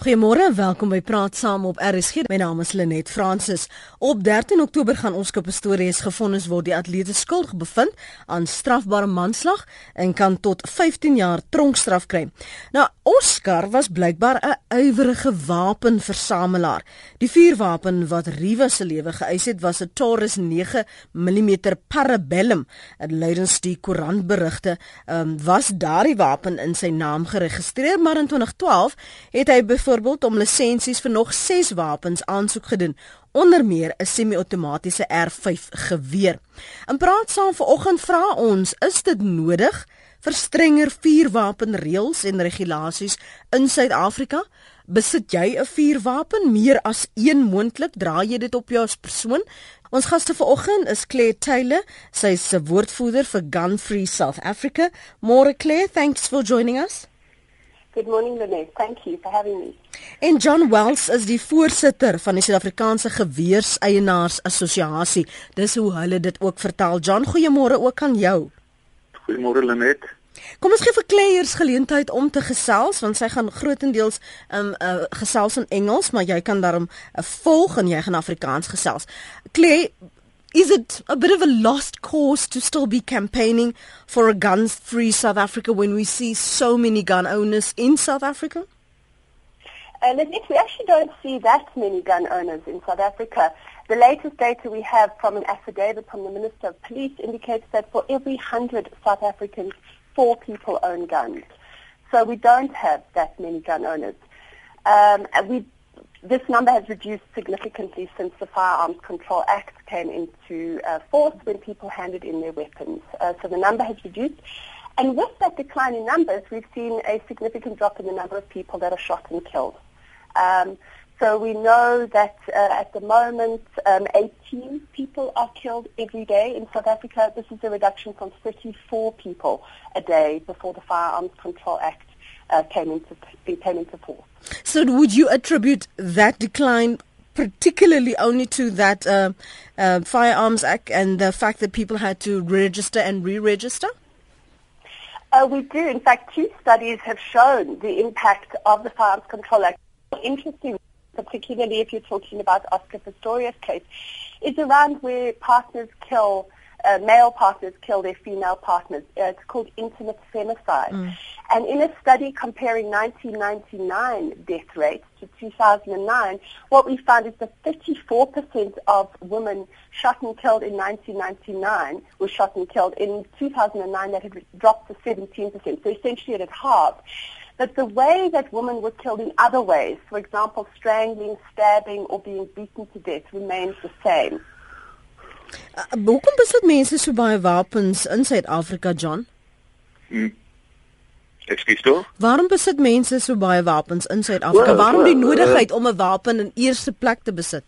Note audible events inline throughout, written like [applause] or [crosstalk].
Goeiemôre, welkom by Praat Saam op RSG. My naam is Lenet Fransis. Op 13 Oktober gaan Oscar Pistorius gefonnis word die atlete skuldig bevind aan strafbare manslag en kan tot 15 jaar tronkstraf kry. Nou, Oscar was blykbaar 'n ywerige wapenversamelaar. Die vuurwapen wat Riva se lewe geëis het, was 'n Taurus 9 mm Parabellum. Dit lydens die koerantberigte um, was daardie wapen in sy naam geregistreer, maar in 2012 het hy byvoorbeeld om lisensies vir nog 6 wapens aansoek gedoen, onder meer 'n semi-outomatiese R5 geweer. In praat saam vanoggend vra ons, is dit nodig vir strenger vuurwapenreëls en regulasies in Suid-Afrika? Besit jy 'n vuurwapen meer as een moontlik? Dra jy dit op jou as persoon? Ons gaste vanoggend is Claire Taylor, sy is 'n woordvoerder vir Gun Free South Africa. More Claire, thanks for joining us. Good morning, Lynette. Thank you for having me. En John Wells is die voorsitter van die Suid-Afrikaanse Geweerseienaars Assosiasie. Dis hoe hulle dit ook vertaal. John, goeiemôre ook aan jou. Goeiemôre Lynette. Kom ons gee vir Claire geleentheid om te gesels want sy gaan grootendeels um uh, gesels in Engels, maar jy kan daarom uh, volg en jy gaan Afrikaans gesels. Claire, is it a bit of a lost cause to still be campaigning for a gun free South Africa when we see so many gun owners in South Africa? Uh, we actually don't see that many gun owners in South Africa. The latest data we have from an affidavit from the Minister of Police indicates that for every 100 South Africans, four people own guns. So we don't have that many gun owners. Um, we this number has reduced significantly since the Firearms Control Act came into uh, force when people handed in their weapons. Uh, so the number has reduced. And with that decline in numbers, we've seen a significant drop in the number of people that are shot and killed. Um, so we know that uh, at the moment, um, 18 people are killed every day in South Africa. This is a reduction from 34 people a day before the Firearms Control Act uh, came into came into force. So, would you attribute that decline particularly only to that uh, uh, Firearms Act and the fact that people had to register and re-register? Uh, we do. In fact, two studies have shown the impact of the Firearms Control Act. Interesting, particularly if you're talking about Oscar Pistorius' case, is around where partners kill uh, male partners kill their female partners. Uh, it's called intimate femicide. Mm. And in a study comparing 1999 death rates to 2009, what we found is that 34% of women shot and killed in 1999 were shot and killed. In 2009, that had dropped to 17%. So essentially it had halved. But the way that women were killed in other ways, for example, strangling, stabbing, or being beaten to death, remains the same. Uh, hoekom besit mense so baie wapens in Suid-Afrika, John? Hmm. Ekskuus toe. Waarom besit mense so baie wapens in Suid-Afrika? Well, Waarom die uh, nodigheid uh, om 'n wapen in eerste plek te besit?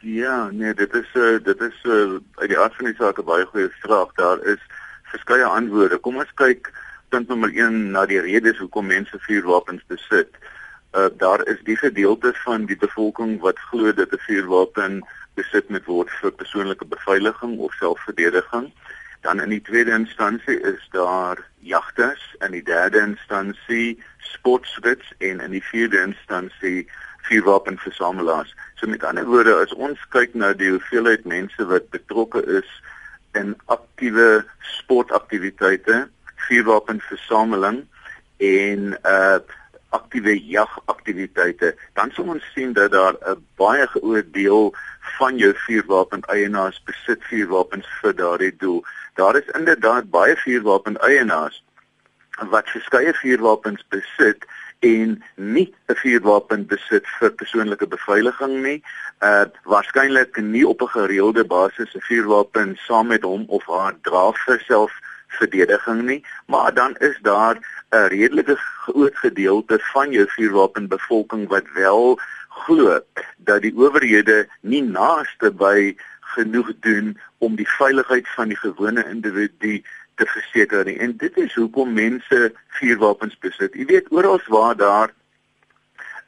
Ja, nee, dit is uh, dit is uh, uit die aard van die saak 'n baie goeie vraag. Daar is verskeie antwoorde. Kom ons kyk punt nommer 1 na die redes hoekom mense vuurwapens besit. Uh, daar is die gedeelte van die bevolking wat glo dat 'n vuurwapen besit moet word vir persoonlike beveiliging of selfverdediging. Dan in die tweede instansie is daar jagters en in die derde instansie sportsrits en in die vierde instansie vuurwapenversamelaars. So met ander woorde, as ons kyk na die hoeveelheid mense wat betrokke is in aktiewe sportaktiwiteite, vuurwapenversameling en uh aktiewe jagaktiwiteite, dan sal ons sien dat daar 'n baie groot deel van jou vuurwapen eienaars besit vuurwapens vir daardie doel. Daar is inderdaad baie vuurwapen eienaars wat verskeie vuurwapens besit en nie 'n vuurwapen besit vir persoonlike beveiliging nie. Uh waarskynlik nie op 'n gereelde basis 'n vuurwapen saam met hom of haar dra vir self verdediging nie, maar dan is daar 'n redelike groot gedeelte van jou vuurwapenbevolking wat wel glo dat die owerhede nie naaste by genoeg doen om die veiligheid van die gewone individu te verseker nie. En dit is hoekom mense vuurwapens besit. Jy weet oral waar daar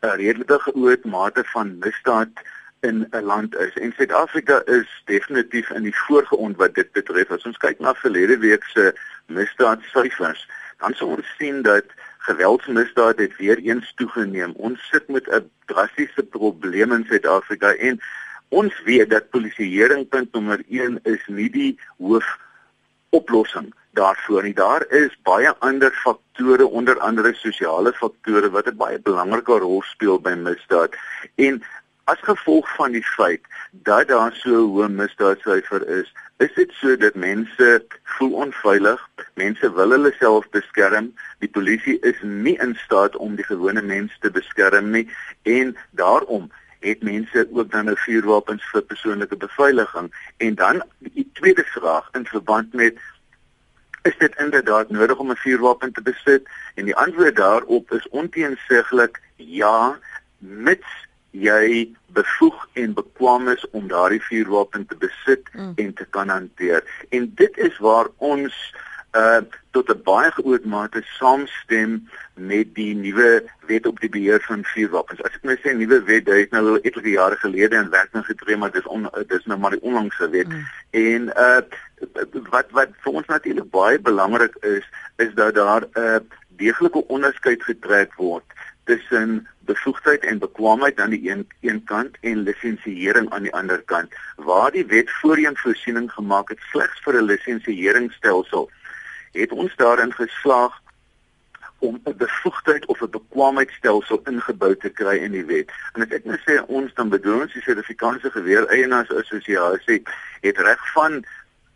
'n redelike groot mate van misdaad in 'n land is. En Suid-Afrika is definitief in die voorgrond wat dit betref. As ons kyk na verlede week se misdaadsyfers, dan sal ons sien dat Geweldsmisdaad het weer eens toegeneem. Ons sit met 'n drastiese probleem in Suid-Afrika en ons weet dat polisieering punt nommer 1 is nie die hoof oplossing daarvoor nie. Daar is baie ander faktore, onder andere sosiale faktore wat 'n baie belangrike rol speel by misdaad. En as gevolg van die feit dat daar so 'n hoë misdaadsyfer is, is dit so dat mense voel onveilig, mense wil hulle self beskerm, die polisie is nie in staat om die gewone mens te beskerm nie en daarom het mense ook dan nou vuurwapens vir persoonlike beveiliging. En dan die tweede vraag in verband met is dit inderdaad nodig om 'n vuurwapen te besit? En die antwoord daarop is onteenseglik ja mits jy bevoeg en bekwam is om daardie vuurwapen te besit mm. en te kan hanteer en dit is waar ons uh tot 'n baie groot mate saamstem met die nuwe wet op die beheer van vuurwapens. As ek nou sê nuwe wet, dit is nou al etlike jare gelede in werking getree, maar dis on, dis nou maar die onlangse wet. Mm. En uh wat wat vir ons natuurlik baie belangrik is, is dat daar 'n uh, deeglike onderskeid getrek word tussen bevoegdheid en bekwaamheid aan die een een kant en lisensiering aan die ander kant. Waar die wet voorheen voorsiening gemaak het slegs vir 'n lisensieringsstelsel het ons daarin geslaag om 'n bevoegdheid of 'n bekwaamheidstelsel ingebou te kry in die wet. En as ek nou sê ons dan bedoel ons die Suid-Afrikaanse Geweer Eienaars Assosiasie het reg van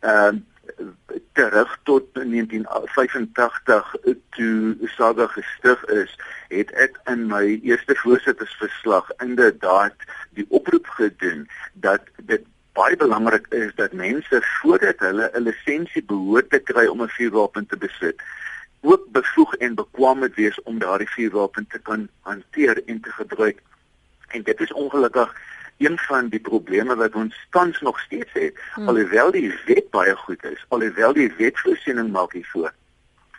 ehm uh, terug tot 1985 toe Saga gestig is, het ek in my eerste voorsittersverslag inderdaad die oproep gedoen dat dit baie belangrik is dat mense voordat hulle 'n lisensie behoort te kry om 'n vuurwapen te besit, ook bevoeg en bekwam moet wees om daardie vuurwapen te kan hanteer en te gebruik. En dit is ongelukkig een van die probleme wat ons tans nog steeds het, hmm. alhoewel die wet baie goed is, alhoewel die wet voorsiening maak hiervoor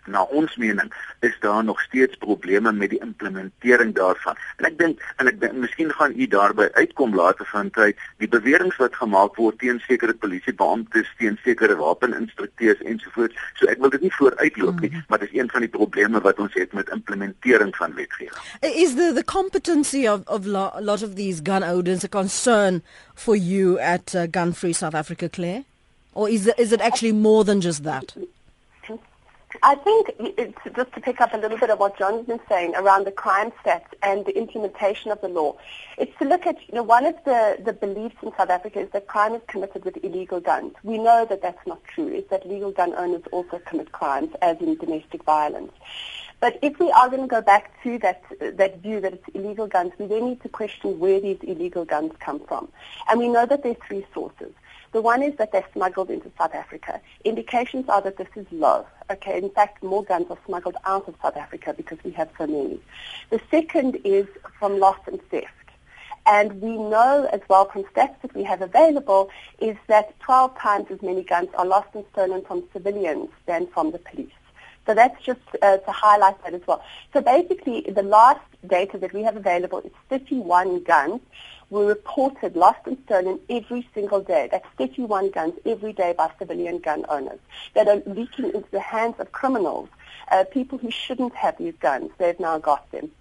na ons mening is daar nog steeds probleme met die implementering daarvan. En ek dink en ek dink miskien gaan u daarby uitkom later van tyd die beweringe wat gemaak word teen sekere polisiebeamptes, teen sekere wapeninstrukteurs ensovoorts. So ek wil dit nie vooruitloop nie, mm. maar dit is een van die probleme wat ons het met implementering van wetgewing. Is the the competency of of a lot of these gun owners a concern for you at uh, Gun Free South Africa Claire? Or is it, is it actually more than just that? I think it's just to pick up a little bit of what John's been saying around the crime stats and the implementation of the law. It's to look at, you know, one of the, the beliefs in South Africa is that crime is committed with illegal guns. We know that that's not true. It's that legal gun owners also commit crimes, as in domestic violence. But if we are going to go back to that that view that it's illegal guns, we then need to question where these illegal guns come from. And we know that there are three sources. The one is that they're smuggled into South Africa. Indications are that this is low. Okay, in fact, more guns are smuggled out of South Africa because we have so many. The second is from loss and theft. And we know as well from stats that we have available is that 12 times as many guns are lost and stolen from civilians than from the police. So that's just uh, to highlight that as well. So basically, the last data that we have available is 31 guns were reported lost and stolen every single day. That's 31 guns every day by civilian gun owners that are leaking into the hands of criminals, uh, people who shouldn't have these guns. They've now got them.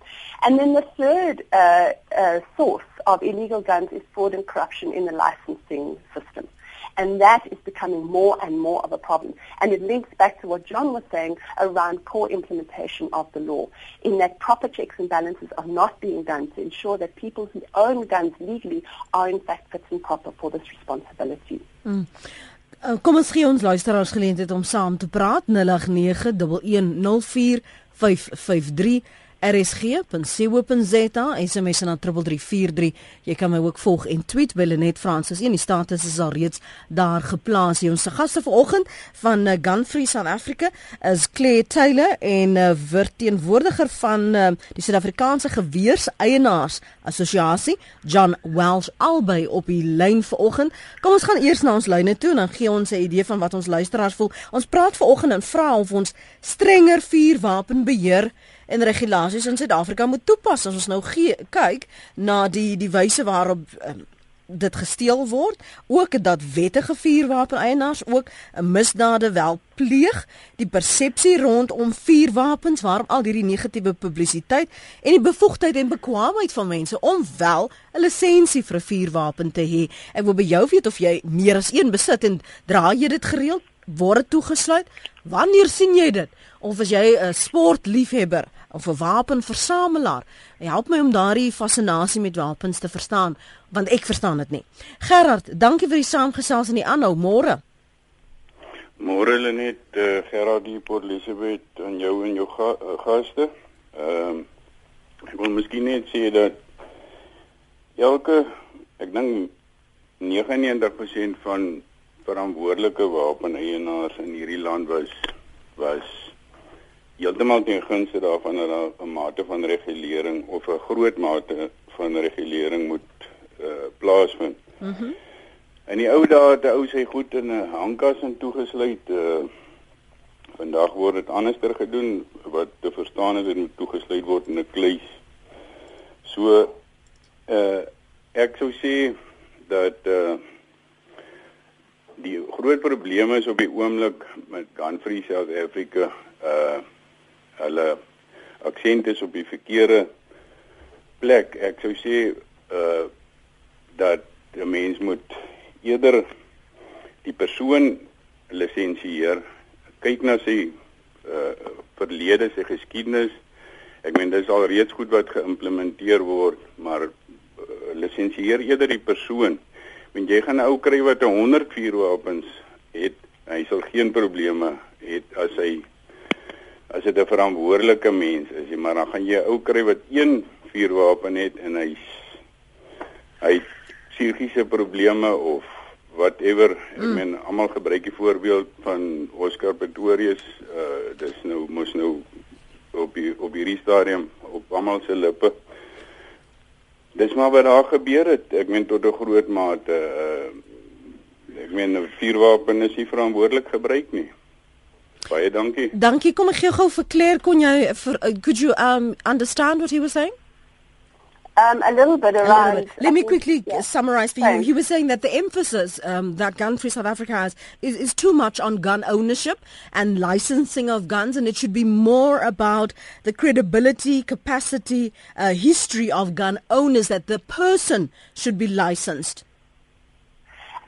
And then the third uh, uh, source of illegal guns is fraud and corruption in the licensing system. And that is becoming more and more of a problem. And it links back to what John was saying around core implementation of the law, in that proper checks and balances are not being done to ensure that people who own guns legally are in fact fit and proper for this responsibility. Mm. Kom ons gee ons luisteraars geleentheid om saam te praat 0891104553 rsg.co.za SMS na 3343 jy kan my ook volg en tweet by Lenet Francis. En die status is al reeds daar geplaas. Hier ons gaste vanoggend van uh, Gun Free South Africa is Claire Taylor en uh, verteenwoordiger van uh, die Suid-Afrikaanse Geweers Eienaars Assosiasie John Welsh albei op die lyn vanoggend. Kom ons gaan eers na ons lyne toe en dan gee ons 'n idee van wat ons luisteraars voel. Ons praat vanoggend en vra of ons strenger vuurwapenbeheer en regulasies in Suid-Afrika moet toepas as ons nou gee, kyk na die die wyse waarop um, dit gesteel word, ook dat wettige vuurwapeneienaars ook 'n misdade wel pleeg, die persepsie rondom vuurwapens waarom al hierdie negatiewe publisiteit en die bevoegdheid en bekwaamheid van mense om wel 'n lisensie vir 'n vuurwapen te hê. Ek wil by jou weet of jy meer as een besit en dra jy dit gereeld? Word dit toegesluit? Wanneer sien jy dit? Of as jy 'n sportliefhebber of 'n wapenversamelaar. Help my om daardie fascinasie met wapens te verstaan, want ek verstaan dit nie. Gerard, dankie vir die saamgesels en die aanhou môre. Môre lê net uh, Gerard die Port Elizabeth en jou en jou ga, uh, gaste. Ehm uh, ek wil miskien net sê dat elke ek dink 99% van verantwoordelike wapeneienaars in hierdie land was was heeltemal teen gunste daarvan dat daar 'n mate van regulering of 'n groot mate van regulering moet uh, plaasvind. Mhm. Mm in die ou dae het ou sy goed in 'n hangkas en toegesluit. Uh, vandag word dit anderster gedoen wat te verstaan is dit moet toegesluit word in 'n kluis. So uh ek sou sê dat uh die groot probleme is op die oomblik met Gun Free South Africa uh hulle aksent is op die verkeerde plek. Ek sou sê uh dat 'n mens moet eerder die persoon lisensieer, kyk na sy uh verlede, sy geskiedenis. Ek meen dis al reeds goed wat geïmplementeer word, maar uh, lisensieer eerder die persoon. Want jy gaan 'n ou kry wat 100 vuurwapens het, hy sal geen probleme het as hy as dit 'n verantwoordelike mens is, jy maar dan gaan jy 'n ou kry wat een vuurwapen het en hy hy psigiese probleme of whatever. Ek mm. meen almal gebruik die voorbeeld van Oscar Pretorius, uh dis nou mos nou op die op hierdie stadium op almal se lippe. Dis maar wat daar gebeur het. Ek meen tot 'n groot mate uh ek meen 'n vuurwapen is nie verantwoordelik gebruik nie. Baie dankie. Dankie. Kom ek gee gou vir Claire kon jy vir uh, could you um understand what he was saying? Um, a little bit around. Little bit. Let me quickly yeah. summarize for Sorry. you. He was saying that the emphasis um, that Gun Free South Africa has is, is too much on gun ownership and licensing of guns, and it should be more about the credibility, capacity, uh, history of gun owners, that the person should be licensed.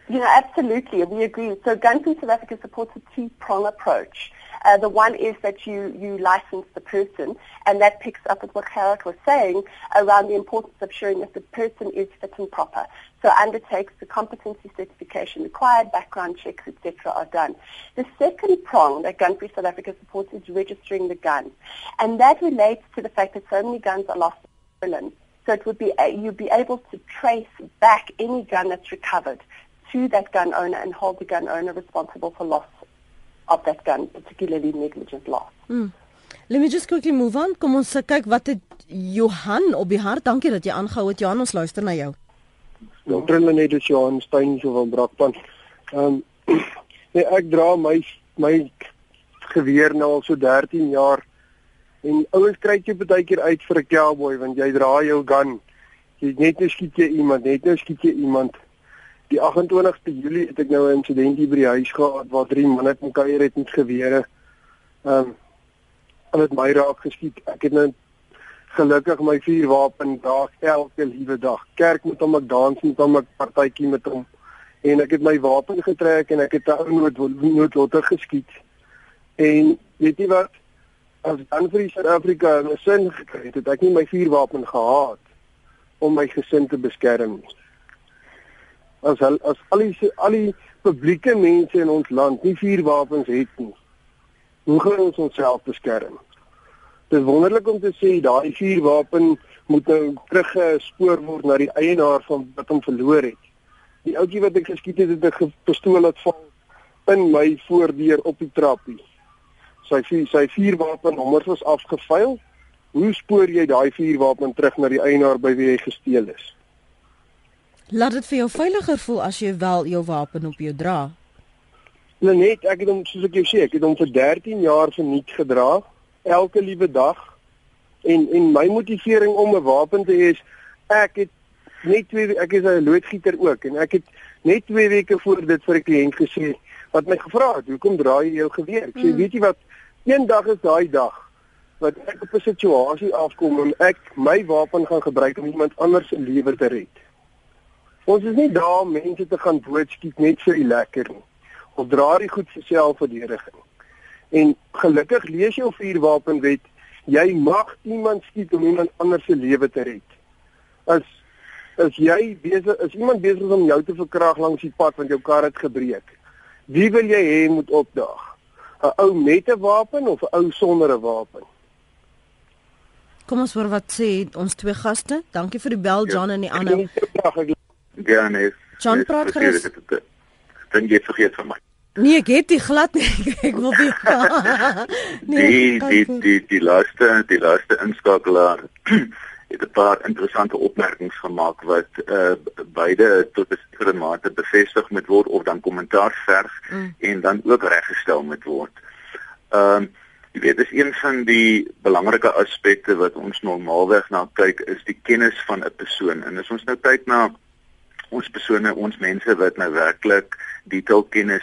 You know, absolutely, we agree. So Gun Free South Africa supports a two-prong approach. Uh, the one is that you, you license the person, and that picks up with what Gerard was saying around the importance of showing that the person is fit and proper. So undertakes the competency certification required, background checks, etc. are done. The second prong that Gun Free South Africa supports is registering the guns, and that relates to the fact that so many guns are lost in stolen. So it would be you'd be able to trace back any gun that's recovered to that gun owner and hold the gun owner responsible for loss of that gun, particularly negligent loss. Mm. Let me just quickly move on. Kom ons kyk wat het Johan op die hart. Dankie dat jy aangehou het. Johan, ons luister na jou. Dokter Lenet is Johan Stein so van Brakpan. Ehm um, [clears throat] nee, ek dra my my geweer nou al so 13 jaar en ouens kry jy baie keer uit vir 'n cowboy want jy dra jou gun. Jy net nou skiet jy iemand, net nou skiet jy iemand die 28ste Julie het ek nou 'n insident hier by die huis gehad waar drie manne kom kuier het met gewere. Ehm um, hulle het my raak geskiet. Ek het nou gelukkig my vuurwapen daar elke liewe dag. Kerk moet hom ek dans met hom ek partytjie met hom en ek het my wapen getrek en ek het 'n ou nood noodlotter geskiet. En weet jy wat? As dan vir Suid-Afrika 'n sin gekry het, het ek nie my vuurwapen gehad om my gesin te beskerm nie as al, as al die al die publieke mense in ons land nie vuurwapens het nie. Hoe gaan ons onsself beskerm? Dit is wonderlik om te sê daai vuurwapen moet nou teruggespoor word na die eienaar van wat hom verloor het. Die ouetjie wat ek geskiet het, het 'n pistool wat val in my voordeur op die trappie. Sy sy vuurwapen nommers was afgevuil. Hoe spoor jy daai vuurwapen terug na die eienaar by wie hy gesteel is? Laat dit vir jou veiliger voel as jy wel jou wapen op jou dra. Nee, net ek het hom soos ek jou sê, ek het hom vir 13 jaar verniet gedra, elke liewe dag. En en my motivering om 'n wapen te hê is ek het net twee ek is 'n loodgieter ook en ek het net 2 weke voor dit vir 'n kliënt gesê wat my gevra het, "Hoekom draai jy jou geweer?" Ek sê, mm. "Weet jy wat? Eendag is daai dag wat ek op 'n situasie afkom en ek my wapen gaan gebruik om iemand anders se lewe te red." Ons is nie daar om mense te gaan doodskiet net vir die lekker nie. Ons dra die goed vir selfverdediging. En gelukkig lees jy op vuurwapenwet jy mag iemand skiet om iemand anders se lewe te red. As as jy besig is iemand besig om jou te verkrag langs die pad want jou kar het gebreek. Wie wil jy hê moet opdaag? 'n Ou met 'n wapen of 'n ou sonder 'n wapen? Kom ons hoor wat sê ons twee gaste. Dankie vir die bel John ja, en die ander. Ja, nee. John praat gerus. Dan jy vergeet van my. Nee, ek het dit glad nie. [laughs] Ek wil nie. [laughs] nee, die die die die laaste die laaste inskakelaar [clears throat] het 'n paar interessante opmerkings gemaak wat uh beide tot 'n sekere mate bevestig moet word of dan kommentaar verg mm. en dan ook reggestel moet word. Ehm uh, jy weet dis een van die belangrike aspekte wat ons normaalweg na kyk is die kennis van 'n persoon. En as ons nou kyk na ons persone, ons mense wat nou werklik detail kennis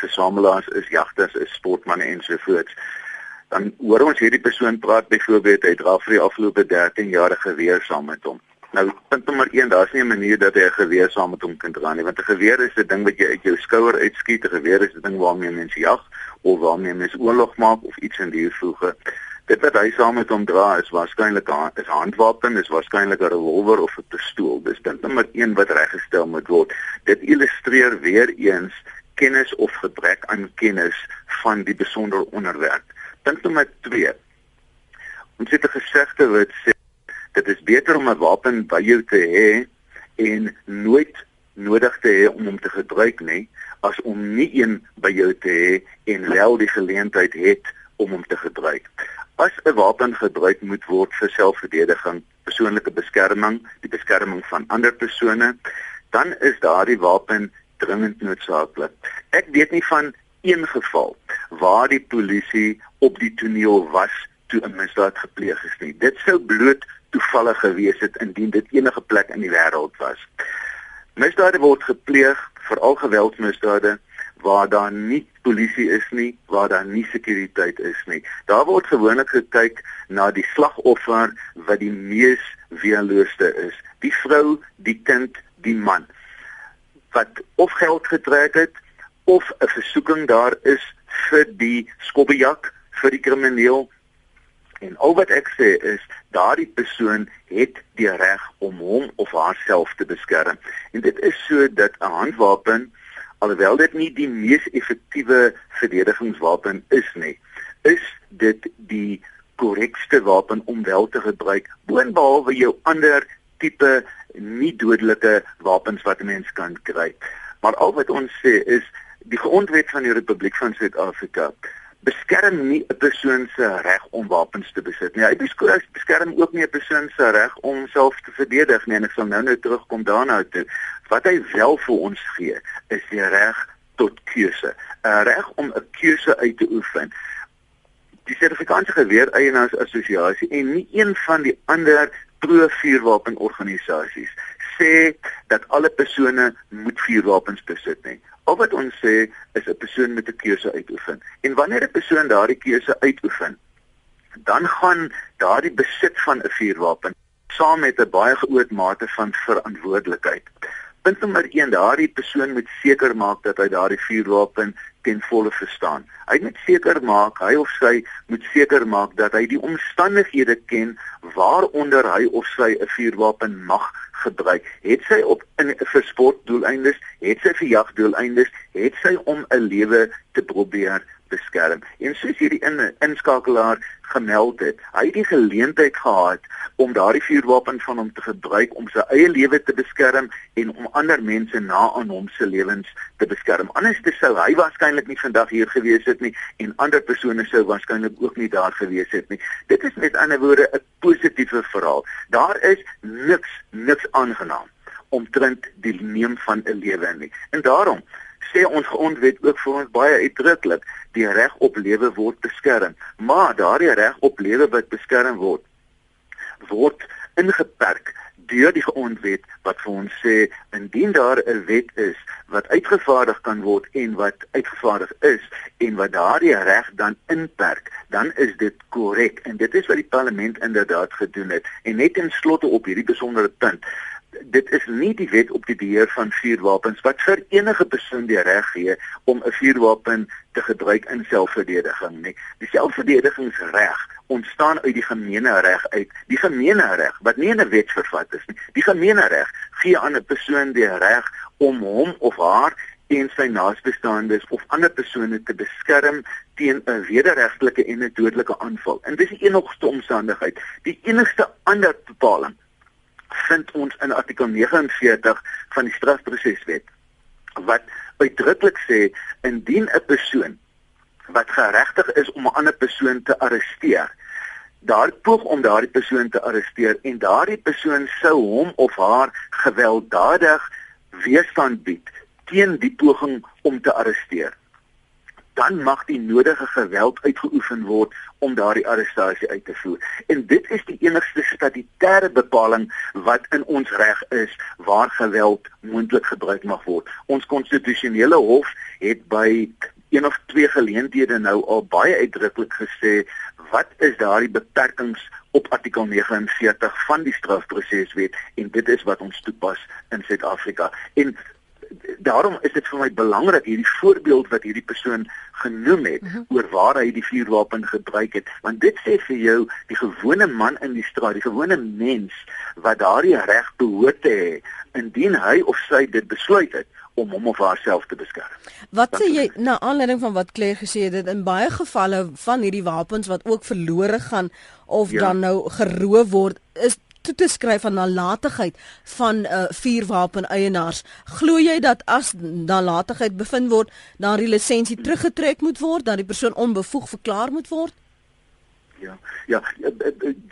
versamelaars is, jagters is, sportmense ensovoorts. Dan hoor ons hierdie persoon praat byvoorbeeld hy dra vir die afgelope 13 jaar geweer saam met hom. Nou punt nommer 1, daar's nie 'n manier dat hy 'n geweer saam met hom kan dra nie, want 'n geweer is 'n ding wat jy uit jou skouer uitskiet, 'n geweer is 'n ding waarmee mense jag of waarmee mense oorlog maak of iets in die voege. Dit wat hy saam met hom dra is waarskynlik 'n is handwapen, is waarskynlik 'n revolver of 'n pistool. Dis punt nommer 1 wat reggestel moet word. Dit illustreer weer eens kennis of gebrek aan kennis van die besondere onderwerp. Punt nommer 2. Ons het 'n gesegde wat sê dit is beter om 'n wapen by jou te hê en nooit nodig te hê om hom te gebruik nie as om nie een by jou te hê en wel die geleentheid het om hom te gebruik. As 'n wapen gebruik moet word vir selfverdediging, persoonlike beskerming, die beskerming van ander persone, dan is daardie wapen dringend noodsaaklik. Ek weet nie van een geval waar die polisie op die toneel was toe 'n misdaad gepleeg is nie. Dit sou bloot toevallig gewees het indien dit enige plek in die wêreld was. Misdade word gepleeg, veral geweldsmisdade waar daar nie polisie is nie, waar daar nie sekuriteit is nie. Daar word gewoonlik gekyk na die slagoffer wat die mees weerloosste is. Die vrou, die kind, die man wat of geld getrek het of 'n versoeking daar is vir die skobbejak, vir die krimineel. En al wat ek sê is daardie persoon het die reg om hom of haarself te beskerm. En dit is so dat 'n handwapen alhoewel dit nie die mees effektiewe verdedigingswapen is nie, is dit die korrekste wapen om wel te gebruik boonbehalwe jou ander tipe nie dodelike wapens wat 'n mens kan kry. Maar al wat ons sê is die grondwet van die Republiek van Suid-Afrika beskerm nie 'n persoon se reg om wapens te besit nie. Hy beskerm ook nie 'n persoon se reg om homself te verdedig nie. En ek sal nou nou terugkom daarna toe. Wat hy wel vir ons gee, is die reg tot keuse. 'n Reg om 'n keuse uit te oefen. Die Suid-Afrikaanse Geweereienaars Assosiasie en nie een van die ander pro-vuurwapenorganisasies sê dat alle persone moet vuurwapens besit nie. Al wat ons sê is 'n persoon moet 'n keuse uitoefen. En wanneer 'n persoon daardie keuse uitoefen, dan gaan daardie besit van 'n vuurwapen saam met 'n baie groot mate van verantwoordelikheid. Punt nommer 1, daardie persoon moet seker maak dat hy daardie vuurwapen ten volle verstaan. Hy moet seker maak, hy of sy moet seker maak dat hy die omstandighede ken waaronder hy of sy 'n vuurwapen mag gebruik. Het sy op in vir sportdoeleindes, het sy vir jagdoeleindes, het sy om 'n lewe te probeer beskerm. En soos hierdie in, inskakelaar gemeld het, hy het die geleentheid gehad om daardie vuurwapen van hom te gebruik om sy eie lewe te beskerm en om ander mense na aan hom se lewens te beskerm. Anders sou hy waarskynlik nie vandag hier gewees het nie en ander persone sou waarskynlik ook nie daar gewees het nie. Dit is met ander woorde 'n positiewe verhaal. Daar is niks niks aangenaam omtrent die neem van 'n lewe nie. En daarom sê ons grondwet ook vir ons baie uitdruklik die reg op lewe word beskerm maar daardie reg op lewe wat beskerm word word ingeperk deur die grondwet wat vir ons sê indien daar 'n wet is wat uitgevaardig kan word en wat uitgevaardig is en wat daardie reg dan inperk, dan is dit korrek en dit is wat die parlement inderdaad gedoen het. En net in slotte op hierdie besondere punt dit is nie die wet op die beheer van vuurwapens wat vir enige persoon die reg gee om 'n vuurwapen te gebruik in selfverdediging nie. Die selfverdedigingsreg ontstaan uit die gemeenereg uit. Die gemeenereg wat nie in 'n wet vervat is nie. Die gemeenereg gee aan 'n persoon die reg om hom of haar en sy naastebestaandes of ander persone te beskerm teen 'n wederregtelike en 'n dodelike aanval. En dis die enigste omstandigheid. Die enigste ander bepaling vind ons in artikel 49 van die strafproseswet wat uitdruklik sê indien 'n persoon wat geregtig is om 'n ander persoon te arresteer daar poog om daardie persoon te arresteer en daardie persoon sou hom of haar gewelddadig weerstand bied teen die poging om te arresteer dan mag die nodige geweld uitgeoefen word om daardie arrestasie uit te voer. En dit is die enigste statutêre bepaling wat in ons reg is waar geweld moontlik gebruik mag word. Ons konstitusionele hof het by een of twee geleenthede nou al baie uitdruklik gesê wat is daardie beperkings op artikel 49 van die strafproseswet en dit is wat ons toepas in Suid-Afrika. En daarom is dit vir my belangrik hierdie voorbeeld wat hierdie persoon genoem het mhm. -huh. oor waar hy die vuurwapen gebruik het want dit sê vir jou die gewone man in die straat die gewone mens wat daardie reg behoort te hê indien hy of sy dit besluit het om hom of haarself te beskerm. Wat sê jy na aanleiding van wat Claire gesê het dat in baie gevalle van hierdie wapens wat ook verlore gaan of ja. dan nou geroof word is toe te skryf aan nalatigheid van uh, vuurwapen eienaars. Glo jy dat as nalatigheid bevind word, dan die lisensie teruggetrek moet word, dat die persoon onbevoeg verklaar moet word? Ja, ja,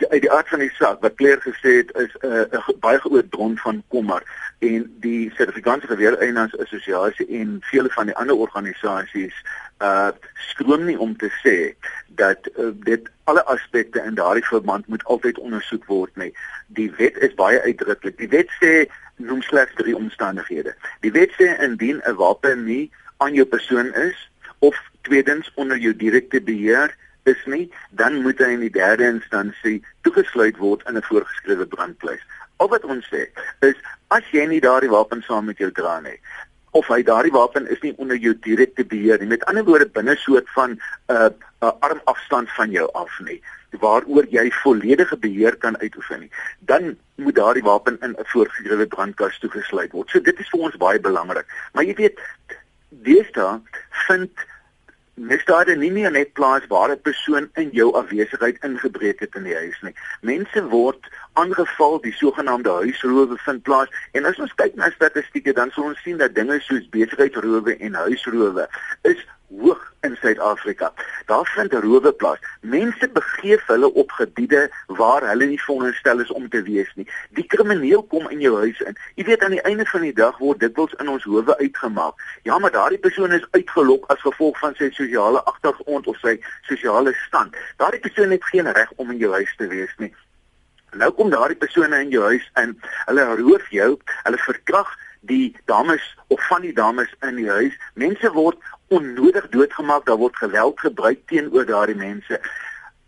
uit die aard van die saak wat Claire gesê het is 'n uh, baie groot bron van kommer en die Suid-Afrikaanse Geweereienaars Assosiasie en vele van die ander organisasies uh skroom nie om te sê dat uh, dit alle aspekte in daardie verband moet altyd ondersoek word nie. Die wet is baie uitdruklik. Die wet sê noem slegs drie omstandighede. Die wet sê indien 'n wapen nie aan jou persoon is of tweedens onder jou direkte beheer is nie, dan moet hy in die derde instansie toegesluit word in 'n voorgeskrewe brandpleis. Al wat ons sê is as jy nie daardie wapen saam met jou dra nie of hy daardie wapen is nie onder jou direkte beheer nie. Met ander woorde binne soort van 'n uh, uh, armafstand van jou af nie waaroor jy volledige beheer kan uitoefen nie. Dan moet daardie wapen in 'n voorgeskrewe brandkas toegesluit word. So dit is vir ons baie belangrik. Maar jy weet deesdae vind misdade nie meer net plaas waar 'n persoon in jou afwesigheid ingebreek het in die huis nie. Mense word aangeval, die sogenaamde huisrowe vind plaas en as ons kyk na statistieke dan sal ons sien dat dinge soos besigheidsrowe en huisrowe is hoog in Suid-Afrika. Daar vind rowe plaas. Mense begeef hulle op gebiede waar hulle nie veronderstel is om te wees nie. Die krimineel kom in jou huis in. Jy weet aan die einde van die dag word dikwels in ons howe uitgemaak. Ja, maar daardie persoon is uitgelok as gevolg van sy sosiale agtergrond of sy sosiale stand. Daardie persoon het geen reg om in jou huis te wees nie. Nou kom daardie persone in jou huis in. Hulle roof jou, hulle verkrag die dames of van die dames in die huis. Mense word onnodig doodgemaak, daar word geweld gebruik teenoor daardie mense.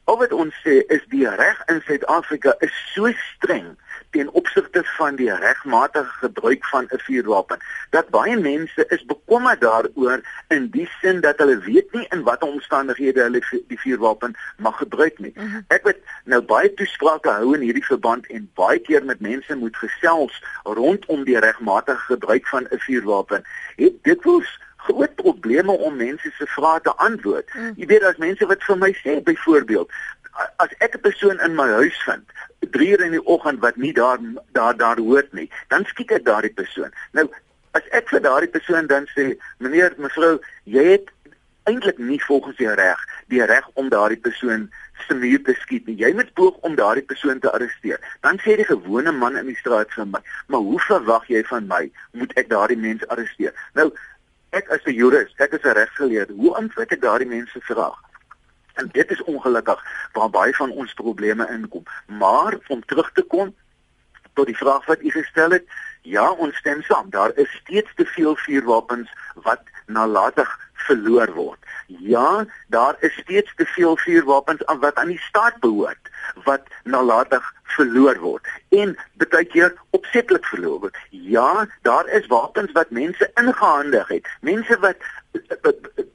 Al wat ons sê is die reg in Suid-Afrika is so streng teen opsigte van die regmatige gebruik van 'n vuurwapen dat baie mense is bekommerd daaroor in die sin dat hulle weet nie in watter omstandighede hulle die vuurwapen mag gebruik nie. Mhm. Ek weet nou baie toesprake hou in hierdie verband en baie keer met mense moet gesels rondom die regmatige gebruik van 'n vuurwapen. Het dit wels groot probleme om mense se vrae te antwoord. Mm. Jy weet as mense wat vir my sê byvoorbeeld as ek 'n persoon in my huis vind 3 uur in die oggend wat nie daar daar daar hoort nie, dan skiet ek daardie persoon. Nou as ek vir daardie persoon dan sê, meneer, mevrou, jy het eintlik nie volgens die reg die reg om daardie persoon se muur te skiet nie. Jy moet poog om daardie persoon te arresteer. Dan sê die gewone man in die straat vir my, "Maar hoe verwag jy van my moet ek daardie mens arresteer?" Nou, ek as 'n jurist, ek is 'n regsgeleerde, hoe antwoord ek daardie mense vraag? En dit is ongelukkig waar baie van ons probleme inkom. Maar om terug te kom tot die vraag wat u gestel het. Ja, ons stem saam. Daar is steeds te veel vuurwapens wat nalatig verloor word. Ja, daar is steeds te veel vuurwapens aan wat aan die staat behoort wat nalatig verloor word en baie keer opsetlik verloor word. Ja, daar is wapens wat mense ingehandig het. Mense wat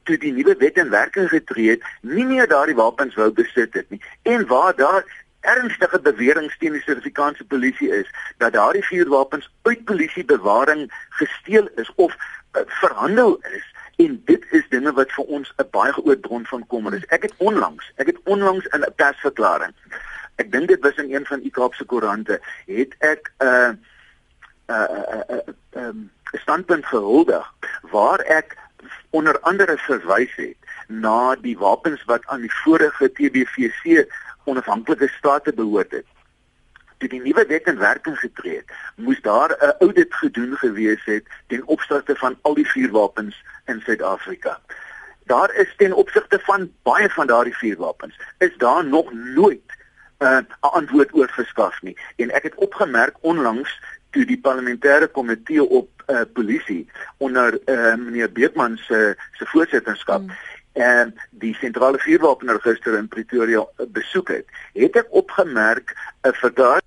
toe die nuwe wet in werking getree het, nie meer daardie wapens wou besit het nie. En waar daar ernstige bewering teen die Suid-Afrikaanse polisie is dat daardie vuurwapens uit polisiebewaring gesteel is of uh, verhandel is en dit is dinge wat vir ons 'n baie groot bron van kommer is. Ek het onlangs, ek het onlangs in 'n persverklaring ek dink dit was in een van die Kaapse koerante, het ek 'n uh, 'n uh, 'n uh, uh, um, standpunt gehuldig waar ek onder andere verwys het na die wapens wat aan die vorige TBVC onafhanklike state behoort het. Toe die nuwe wet in werking getree het, moes daar 'n audit gedoen gewees het ten opsigte van al die vuurwapens in Suid-Afrika. Daar is ten opsigte van baie van daardie vuurwapens is daar nog nooit uh, 'n uh, antwoord oor verskaf nie. En ek het opgemerk onlangs toe die parlementêre komitee op uh, polisie onder uh, meneer Beekman se se voorsitterskap mm en die sentrale vuurwapenregister in Pretoria besoek het, het ek opgemerk 'n verdaag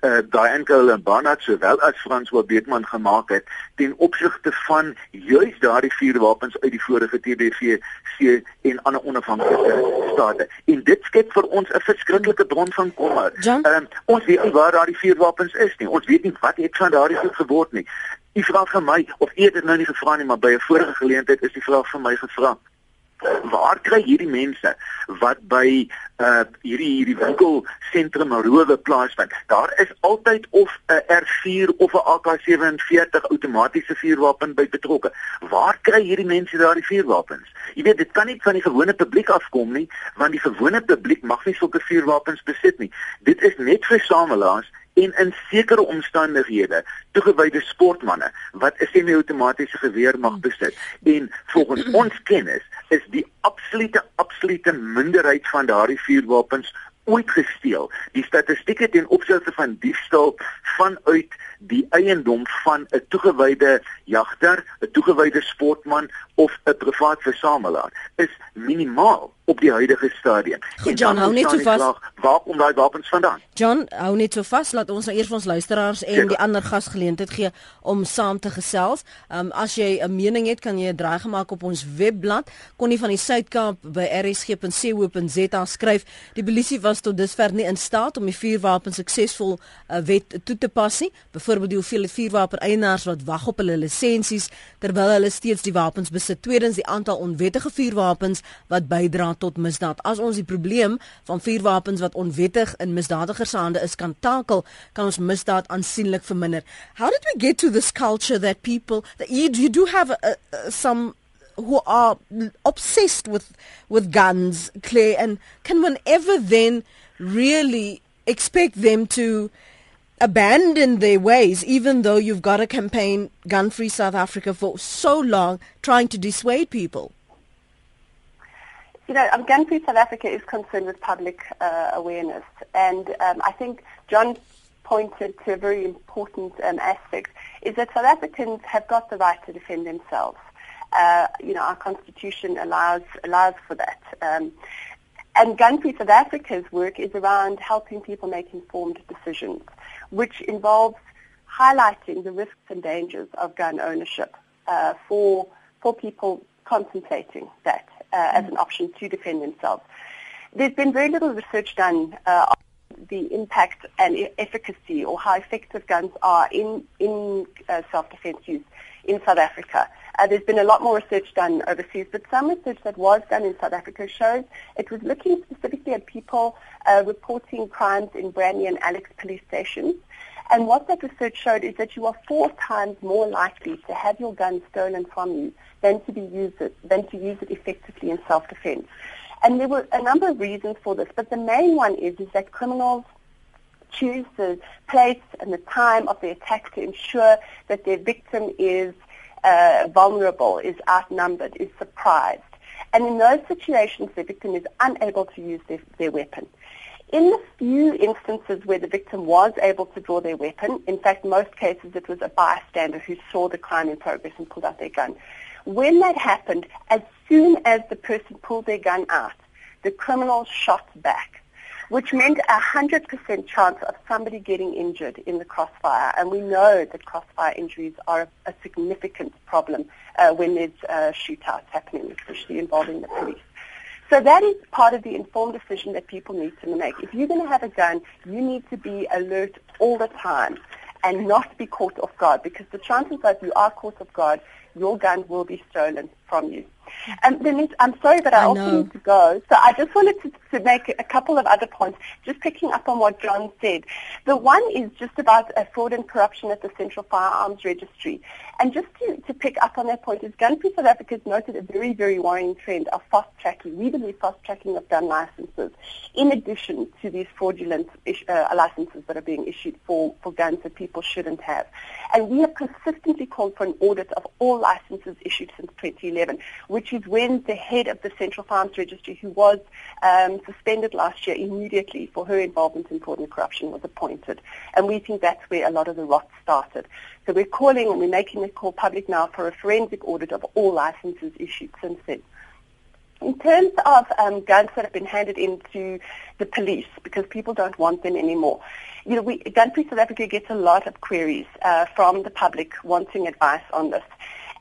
uh, Diane Colambana sowel as François Beekman gemaak het ten opsigte van juis daardie vier wapens uit die vorige TBVC en ander onafhanklike state. En dit skep vir ons 'n verskriklike bron van kommer. Um, ons weet nie waar daardie vier wapens is nie. Ons weet nie wat het van daardie goed geword nie. U vra vir my of eerder nou nie gevra nie, maar by 'n vorige geleentheid is die vraag vir my gevra waar kry hierdie mense wat by uh hierdie hierdie winkelsentrum rowe plaasvind? Daar is altyd of 'n R4 of 'n AK47 outomatiese vuurwapen by betrokke. Waar kry hierdie mense daardie vuurwapens? Jy weet dit kan nie van die gewone publiek afkom nie want die gewone publiek mag nie sulke vuurwapens besit nie. Dit is net vir samelaars en in sekere omstandighede toegewyde sportmense wat 'n semi-outomatiese geweer mag besit en volgens [clears throat] ons kennis is die absolute absolute minderheid van daardie vuurwapens ooit gesteel. Die statistieke ten opsigte van diefstal vanuit die eiendom van 'n toegewyde jagter, 'n toegewyde sportman of 'n privaat versamelaar is minimaal op die huidige stadium. Goed, John, hou net so vas. Waar kom daai wapens vandaan? John, hou net so vas. Laat ons nou eers ons luisteraars en ja. die ander gas geleentheid gee om saam te gesels. Ehm um, as jy 'n mening het, kan jy 'n draai gemaak op ons webblad. Konnie van die Suidkaap by rsg.co.za skryf: "Die polisie was tot dusver nie in staat om die vuurwapen suksesvol uh, eh, wet toe te pas nie. Byvoorbeeld die hoeveelheid vuurwapen eienaars wat wag op hulle lisensies terwyl hulle steeds die wapens besit. Tweedens die aantal onwettige vuurwapens wat bydra tot misdaad. As ons die probleem van vuurwapens wat onwettig in misdadigers se hande is kan takel, kan ons misdaad aansienlik verminder. How did we get to this culture that people that you, you do have a, a, some who are obsessed with with guns, Claire, and can one ever then really expect them to abandon their ways, even though you've got a campaign, Gun Free South Africa, for so long trying to dissuade people? You know, um, Gun Free South Africa is concerned with public uh, awareness, and um, I think John pointed to a very important um, aspect, is that South Africans have got the right to defend themselves. Uh, you know, our constitution allows allows for that. Um, and Gun Free South Africa's work is around helping people make informed decisions which involves highlighting the risks and dangers of gun ownership uh, for for people contemplating that uh, as an option to defend themselves. There's been very little research done uh, on the impact and efficacy or how effective guns are in in uh, self-defense use in South Africa. Uh, there's been a lot more research done overseas, but some research that was done in South Africa shows it was looking specifically at people uh, reporting crimes in Brandy and Alex police stations. And what that research showed is that you are four times more likely to have your gun stolen from you than to be used it, than to use it effectively in self-defense. And there were a number of reasons for this, but the main one is is that criminals choose the place and the time of the attack to ensure that their victim is uh, vulnerable, is outnumbered, is surprised. And in those situations, the victim is unable to use their, their weapon. In the few instances where the victim was able to draw their weapon, in fact, most cases it was a bystander who saw the crime in progress and pulled out their gun. When that happened, as soon as the person pulled their gun out, the criminal shot back, which meant a 100% chance of somebody getting injured in the crossfire. And we know that crossfire injuries are a, significant problem uh, when there's uh, shootouts happening, especially involving the police. So that is part of the informed decision that people need to make. If you're going to have a gun, you need to be alert all the time and not be caught off guard because the chances are if you are caught off guard, your gun will be stolen from you. Um, Denise, I'm sorry, but I, I also know. need to go. So I just wanted to, to make a couple of other points, just picking up on what John said. The one is just about uh, fraud and corruption at the Central Firearms Registry. And just to, to pick up on that point is Gun Free South Africa has noted a very, very worrying trend of fast tracking, we believe fast tracking of gun licenses, in addition to these fraudulent uh, licenses that are being issued for, for guns that people shouldn't have. And we have consistently called for an audit of all licenses issued since 2011, which is when the head of the Central Farms Registry, who was um, suspended last year immediately for her involvement in fraud and corruption, was appointed. And we think that's where a lot of the rot started. So we're calling and we're making the call public now for a forensic audit of all licenses issued since then. In terms of um, guns that have been handed into the police because people don't want them anymore, you know, we, Gun Free South Africa gets a lot of queries uh, from the public wanting advice on this.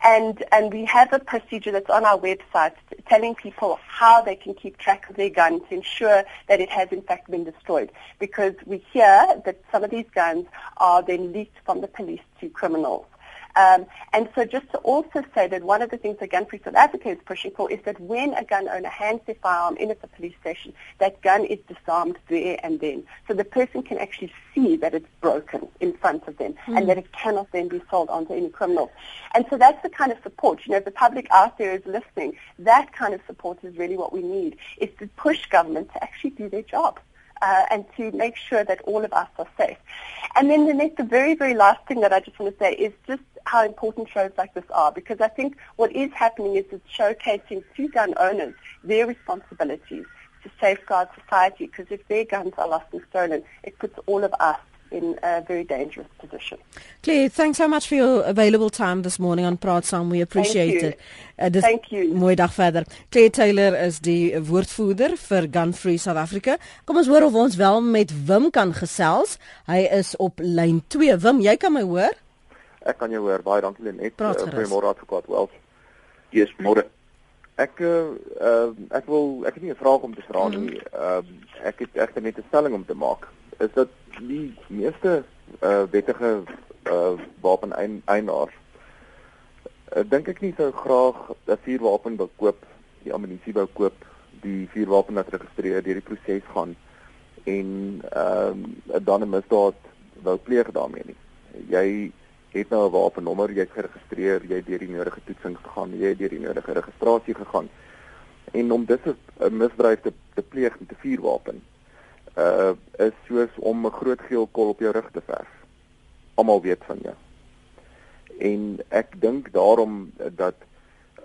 And, and we have a procedure that's on our website telling people how they can keep track of their guns to ensure that it has in fact been destroyed. Because we hear that some of these guns are then leaked from the police to criminals. Um, and so just to also say that one of the things that Gun Free South Africa is pushing for is that when a gun owner hands their firearm in at the police station, that gun is disarmed there and then. So the person can actually see that it's broken in front of them mm. and that it cannot then be sold on to any criminal. And so that's the kind of support. You know, the public out there is listening, that kind of support is really what we need, is to push government to actually do their job uh, and to make sure that all of us are safe. And then the next, the very, very last thing that I just want to say is just how important shows like this are because I think what is happening is it's showcasing to gun owners their responsibilities to safeguard society because if their guns are lost and stolen, it puts all of us in a very dangerous position. Claire, thanks so much for your available time this morning on Praat Saam. We appreciate it. Uh, dis Thank you. Mooi dag verder. Claire Taylor is die woordvoerder vir Gun Free South Africa. Kom ons hoor of ons wel met Wim kan gesels. Hy is op lyn 2. Wim, jy kan my hoor? Ek kan jou hoor. Baie dankie Lenet. Uh, Goeiemôre advokaat Wells. Yes, môre. Ek uh, uh ek wil ek het nie 'n vraag om te vra nie. Ehm mm. uh, ek het egter net 'n stelling om te maak. Is dat die meeste uh, wettige uh, wapeneienaars uh, dink ek nie sou graag 'n vuurwapen wil koop, die ammunisie wou koop, die vuurwapen wat geregistreer deur die proses gaan en um, dan 'n misdaad wou pleeg daarmee nie. Jy het nou 'n wapennommer, jy het geregistreer, jy het deur die nodige toetsing gegaan, jy het deur die nodige registrasie gegaan. En om dit 'n misdrijf te, te pleeg met 'n vuurwapen uh is soos om 'n groot geel kol op jou rug te verf. Almal weet van jou. En ek dink daarom dat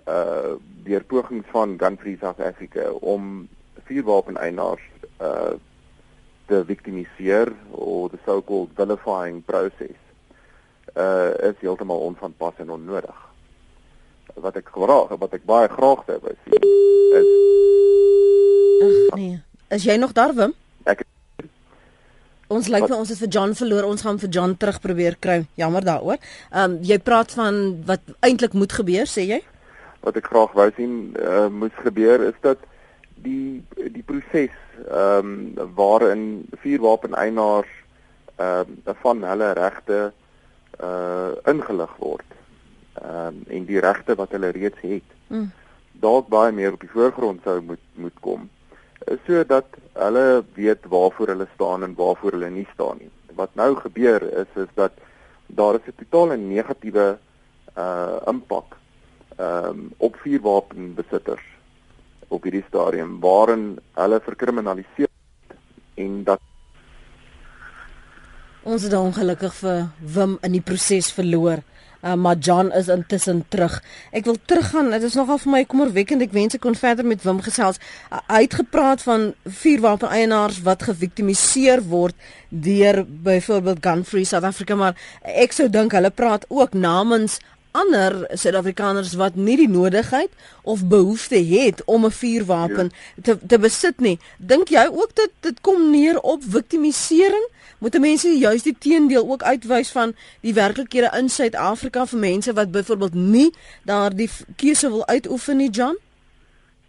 uh deur pogings van Gun Free South Africa om vuurwapeneienaars uh te victimiseer of the so-called vilifying process uh is heeltemal onvanpas en onnodig. Wat ek graag wat ek baie graag sou wou sien is Ag nee. Is jy nog daar, Wim? Ons lyk vir ons het vir John verloor. Ons gaan vir John terug probeer kry. Jammer daaroor. Ehm um, jy praat van wat eintlik moet gebeur, sê jy? Wat ek graag wou sien uh, moet gebeur is dat die die proses ehm um, waarin vuurwapeneienaars ehm um, van hulle regte uh ingelig word. Ehm um, en die regte wat hulle reeds het. Mm. Dalk baie meer op die voorgrond sou moet moet kom sodat hulle weet waarvoor hulle staan en waarvoor hulle nie staan nie. Wat nou gebeur is is dat daar is 'n totale negatiewe uh impak um op vuurwapenbesitters op hierdie stadium waarin hulle verkriminaliseer en dat ons het ongelukkig vir Wim in die proses verloor. Uh, maar John is intussen terug. Ek wil teruggaan. Dit is nogal vir my kommerwekkend. Ek wens ek kon verder met Wim gesels. Uh, hy het gepraat van vuurwapeneienaars wat geviktimiseer word deur byvoorbeeld Gun Free South Africa, maar ek sou dink hulle praat ook namens ander Suid-Afrikaners wat nie die nodigheid of behoefte het om 'n vuurwapen ja. te te besit nie. Dink jy ook dat dit kom neer op victimisering? Moet mense juist die teendeel ook uitwys van die werklikhede in Suid-Afrika vir mense wat byvoorbeeld nie daardie keuse wil uitoefen nie, John?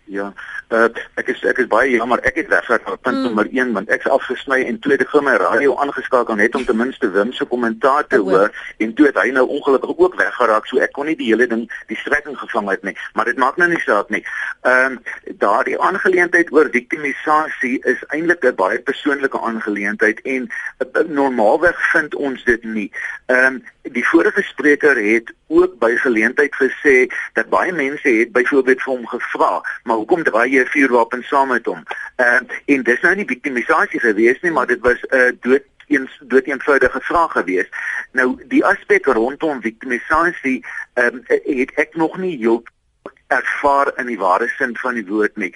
Ja. Uh, ek is ek is baie jammer. Ek het weggegaan op punt mm. nommer 1 want ek's afgesny en tweede gou my radio aangeskakel net om ten minste Wim se kommentaar te hoor en toe het hy nou ongelukkig ook weggeraak so ek kon nie die hele ding die strekking gevang het nie. Maar dit maak nou nie saak nie. Ehm um, daardie aangeleentheid oor victimisasie is eintlik 'n baie persoonlike aangeleentheid en uh, normaalweg vind ons dit nie. Ehm um, die vorige spreker het ook by geleentheid gesê dat baie mense het byvoorbeeld vir hom gevra, maar hoekom draai jy 'n vuurwapen saam met hom? Ehm uh, en dis nou nie victimisasie gewees nie, maar dit was 'n uh, dood eens dood eenvoudige vraag gewees. Nou die aspek rondom victimisasie ehm um, het ek nog nie heeltemal ervaar in die ware sin van die woord nie.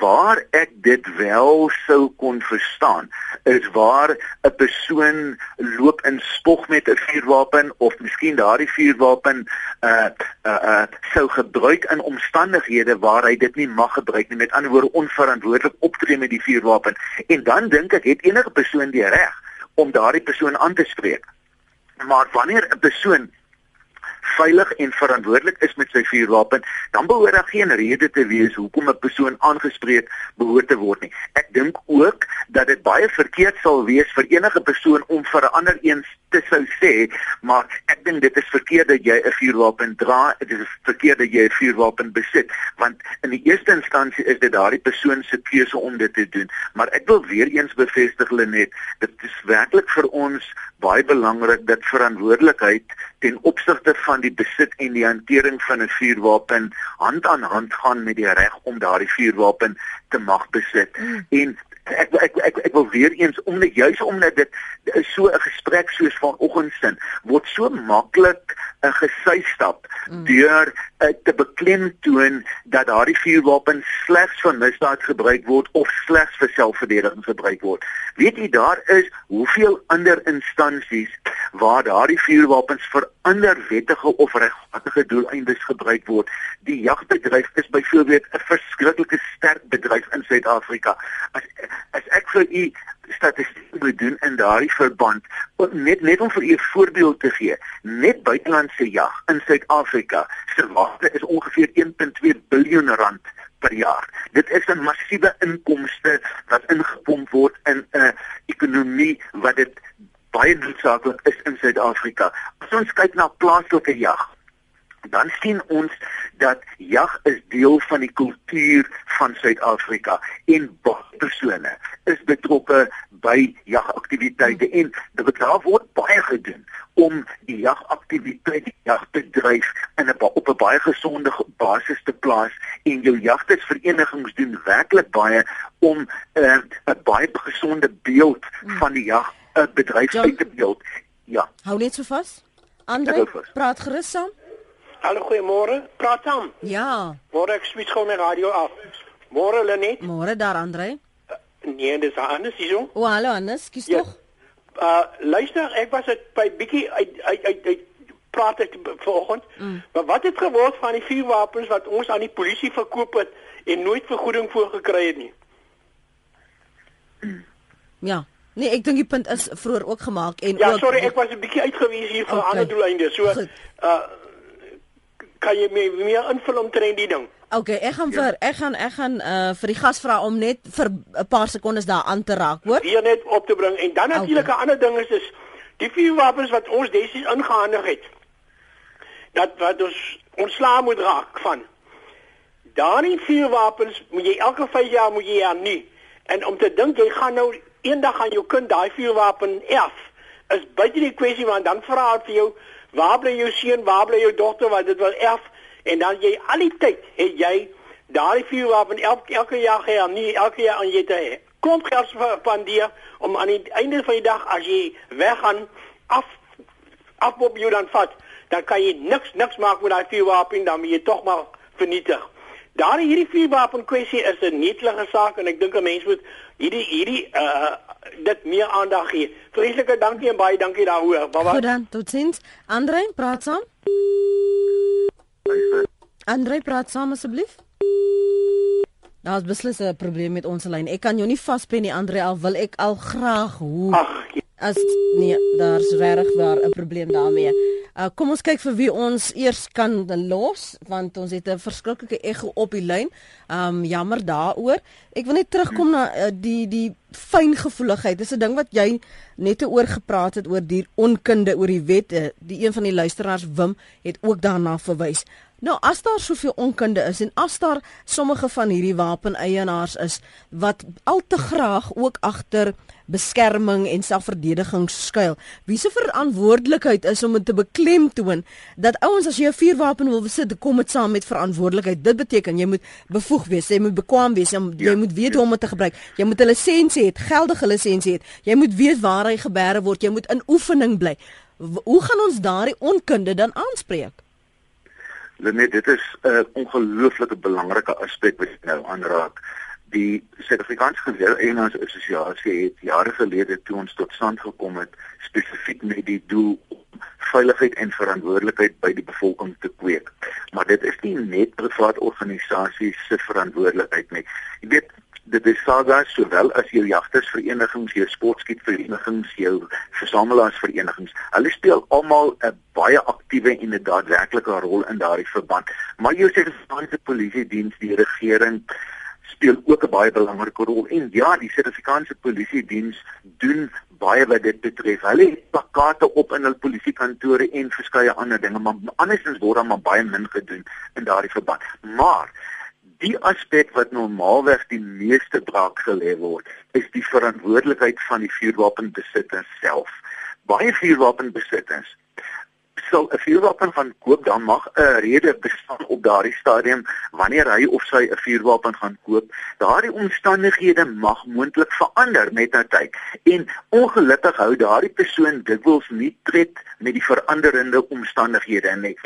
Waar ek dit wel sou kon verstaan, is waar 'n persoon loop in spog met 'n vuurwapen of miskien daardie vuurwapen uh uh, uh sou gebruik in omstandighede waar hy dit nie mag gebruik nie. Met ander woorde, onverantwoordelik optree met die vuurwapen. En dan dink ek het enige persoon die reg om daardie persoon aan te spreek. Maar wanneer 'n persoon veilig en verantwoordelik is met sy vuurwapen, dan behoort daar geen rede te wees hoekom 'n persoon aangespreek behoort te word nie. Ek dink ook dat dit baie verkeerd sal wees vir enige persoon om vir 'n ander een te sou sê, maar ek dink dit is verkeerd dat jy 'n vuurwapen dra, dit is verkeerd dat jy 'n vuurwapen besit, want in die eerste instansie is dit daardie persoon se keuse om dit te doen. Maar ek wil weer eens bevestig Lenet, dit is werklik vir ons baie belangrik dat verantwoordelikheid ten opsigte van die besit en die hantering van 'n vuurwapen hand aan hand gaan met die reg om daardie vuurwapen te mag besit. Mm. En ek ek ek ek wil weer eens omdat juis omdat dit so 'n gesprek soos vanoggend sin word so maklik 'n gesuistap mm. deur te beklemtoon dat daardie vuurwapen slegs vir misdaad gebruik word of slegs vir selfverdediging gebruik word. Weet jy daar is hoeveel ander instansies waar daardie vuurwapens vir ander wettige of regmatige doeleindes gebruik word. Die jagbedryf is byvoorbeeld 'n verskriklike sterk bedryf in Suid-Afrika. As as ek vir u statistiek moet doen in daardie verband, net net om vir u 'n voorbeeld te gee, net buitelandse jag in Suid-Afrika se waarde is ongeveer 1.2 miljard rand per jaar. Dit is 'n massiewe inkomste wat ingepomp word in 'n ekonomie wat dit baie noodsaaklik is in Suid-Afrika. As ons kyk na plaaslike jag, dan sien ons dat jag is deel van die kultuur van Suid-Afrika en baie persone is betrokke by jagaktiwiteite en dit word baie gedoen om die jagaktiwiteit, die jagbedryf in 'n op 'n baie gesonde basis te plaas en jou jagtersverenigings doen werklik baie om uh, 'n baie gesonde beeld hmm. van die jag 'n bedryf uit te beeld. Ja. Hou net so vas. Andre, praat gerus saam. Hallo, goeiemôre. Praat saam. Ja. Môre ek switch gou my radio af. Môre Lenet. Môre daar Andre. Uh, nee, dis anders hierso. O, hallo Anders, kies ja. tog. Uh luister, ek was dit by bietjie uit uit uit, uit praat ek vanoggend. Mm. Maar wat het geword van die vuurwapens wat ons aan die polisie verkoop het en nooit vergoeding voor gekry het nie? [clears throat] Ja. Nee, ek dink die punt is vroeër ook gemaak en Ja, ook, sorry, ek was 'n bietjie uitgewees hier vir okay. ander doeleinde. So Goed. uh kan jy my meer invul om trend die ding? Okay, ek gaan ja. vir ek gaan ek gaan uh vir die gas vra om net vir 'n paar sekondes daar aan te raak, hoor? Hier net op te bring en dan natuurlik 'n okay. ander ding is is die vier wapens wat ons desies ingehandig het. Dat wat ons ontslaa moet raak van. Daardie vier wapens moet jy elke 5 jaar moet jy aan nie. En om te dink jy gaan nou eendag aan jou kind daai vuurwapen erf is baie die kwessie want dan vra hy vir jou waar bly jou seun waar bly jou dogter wat dit wil erf en dan jy al die tyd het jy daai vuurwapen elke elke jaar gee aan nie elke jaar aan jy te kom geld van dir om aan die einde van die dag as jy weggaan af afbop jou dan vat, dan kan jy niks niks maak met daai vuurwapen dan jy tog maar vernietig. Daar hierdie vuurwapen kwessie is 'n netelige saak en ek dink 'n mens moet hierdie hierdie uh dit meer aandag gee. Vreeslike dankie en baie dankie daaroor. Goed dan, totsiens. Andre, praat saam. Andre, praat saam asseblief. Daar's beslis 'n probleem met ons lyn. Ek kan jou nie vaspen nie, Andre, al wil ek al graag hoe. Ag, as nee, daar's regtig waar 'n probleem daarmee. Uh, kom ons kyk vir wie ons eers kan los want ons het 'n verskriklike ego op die lyn. Um jammer daaroor. Ek wil net terugkom na uh, die die fyngevoeligheid. Dis 'n ding wat jy net oor gepraat het oor die onkunde oor die wette. Die een van die luisteraars Wim het ook daarna verwys. Nou as daar soveel onkunde is en as daar sommige van hierdie wapeneienaars is wat al te graag ook agter beskerming en selfverdediging skuil. Wie se verantwoordelikheid is om dit te beklemtoon dat ouens as jy 'n vuurwapen wil besit, kom dit saam met verantwoordelikheid. Dit beteken jy moet bevoeg wees, jy moet bekwam wees, jy, ja, jy moet weet hoe om dit te gebruik. Jy moet 'n lisensie hê, geldige lisensie hê. Jy moet weet waar hy gebeere word. Jy moet in oefening bly. Hoe gaan ons daardie onkunde dan aanspreek? Net dit is 'n uh, ongelooflike belangrike aspek wat jy nou aanraak die Suid-Afrikaanse Geweereienaars Assosiasie het jare gelede toe ons tot stand gekom het spesifiek met die doel om veiligheid en verantwoordelikheid by die bevolking te kweek. Maar dit is nie net privaat organisasies se verantwoordelikheid nie. Jy weet dit is saga sowel as jou jagtersverenigings, jou sportskietverenigings, jou versamelaarsverenigings. Hulle speel almal 'n baie aktiewe en 'n daadwerklike rol in daardie verband. Maar jou Suid-Afrikaanse polisie diens, die regering speel ook 'n baie belangrike rol en ja, die Suid-Afrikaanse Polisie diens doen baie wat dit betref. Hulle het plakate op in hul polisiekantore en verskeie ander dinge, maar andersins word daar maar baie min gedoen in daardie verband. Maar die aspek wat normaalweg die meeste braak gelê word, is die verantwoordelikheid van die vuurwapenbesitters self. Baie vuurwapenbesitters sal 'n vuurwapen van koop dan mag 'n rede bestaan op daardie stadium wanneer hy of sy 'n vuurwapen gaan koop. Daardie omstandighede mag moontlik verander met tyd en ongelukkig hou daardie persoon dikwels nie tred met die veranderende omstandighede nie.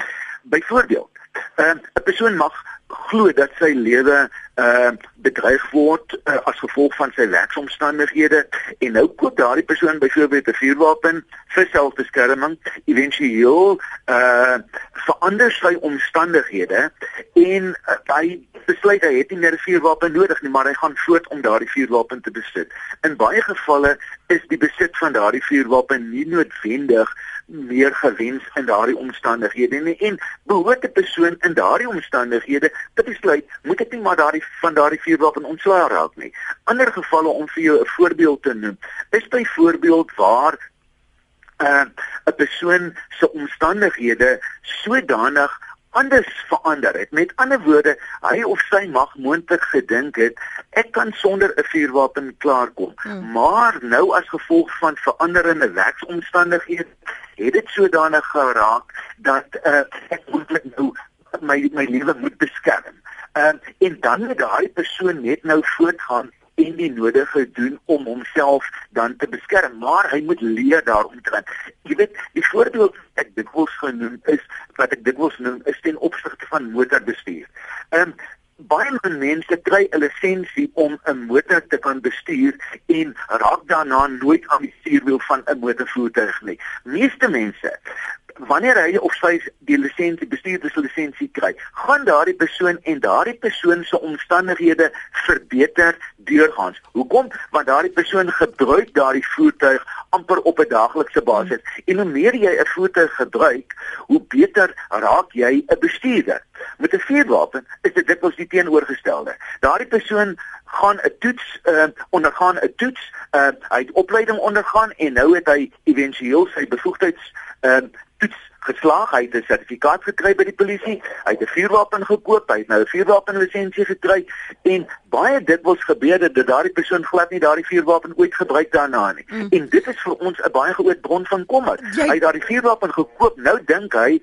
Byvoorbeeld, uh, 'n persoon mag glo dat sy lewe uh bedreig word uh, as gevolg van sy werksomstandighede en nou koop daardie persoon byvoorbeeld 'n vuurwapen vir selfbeskerming éventueel uh verander sy omstandighede en uh, hy besluit hy het nie meer 'n vuurwapen nodig nie maar hy gaan voort om daardie vuurwapen te besit. In baie gevalle is die besit van daardie vuurwapen nie noodwendig meer gewens in daardie omstandighede nie en behoort 'n persoon in daardie omstandighede te besluit moet ek nie maar daardie van daardie vuurwapen ontslae raak nie. Ander gevalle om vir jou 'n voorbeeld te noem is byvoorbeeld waar 'n uh, persoon se omstandighede sodanig anders verander het. Met ander woorde, hy of sy mag moontlik gedink het ek kan sonder 'n vuurwapen klaarkom. Hmm. Maar nou as gevolg van veranderende werksomstandighede het dit sodanig geraak dat uh, ek moontlik nou my my lewe moet beskerm. Uh, en dan moet daai persoon net nou voortgaan en die nodige doen om homself dan te beskerm, maar hy moet leer daaromtrent. Jy weet, die voorbeeld ek dikwels genoem is wat ek dikwels noem is ten opsigte van motorbestuur. Ehm um, baie mense kry 'n lisensie om 'n motor te kan bestuur en raak daarna nooit aan die stuurwiel van 'n motorvoertuig nie. Meeste mense wanneer hy of sy die lisensie bestuurderslisensie kry, gaan daardie persoon en daardie persoon se omstandighede verbeter deurgaans. Hoekom? Want daardie persoon gebruik daardie voertuig amper op 'n daaglikse basis. En hoe meer jy 'n voertuig gebruik, hoe beter raak jy 'n bestuurder. Met 'n vuurwapen is dit dikwels die teenoorgestelde. Daardie persoon gaan 'n toets uh, ondergaan 'n toets, uh, hy het opleiding ondergaan en nou het hy éventueel sy bevoegdheids uh, toets geslaag. Hy het 'n sertifikaat gekry by die polisie. Hy het 'n vuurwapen gekoop. Hy het nou 'n vuurwapenlisensie gekry en baie dikwels gebeur dit dat daardie persoon glad nie daardie vuurwapen ooit gebruik daarna nie. Mm. En dit is vir ons 'n baie groot bron van kommer. Jy... Hy het daardie vuurwapen gekoop. Nou dink hy